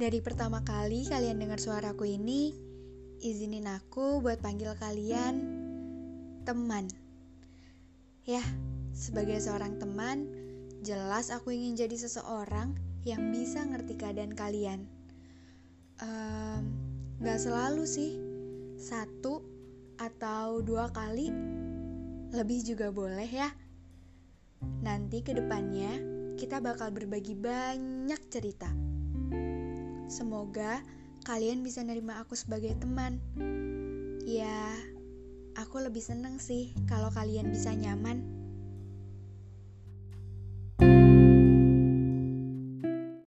Dari pertama kali kalian dengar suaraku ini, izinin aku buat panggil kalian teman. Ya, sebagai seorang teman, jelas aku ingin jadi seseorang yang bisa ngerti keadaan kalian. Um, gak selalu sih, satu atau dua kali, lebih juga boleh ya. Nanti ke depannya kita bakal berbagi banyak cerita. Semoga kalian bisa nerima aku sebagai teman. Ya, aku lebih seneng sih kalau kalian bisa nyaman.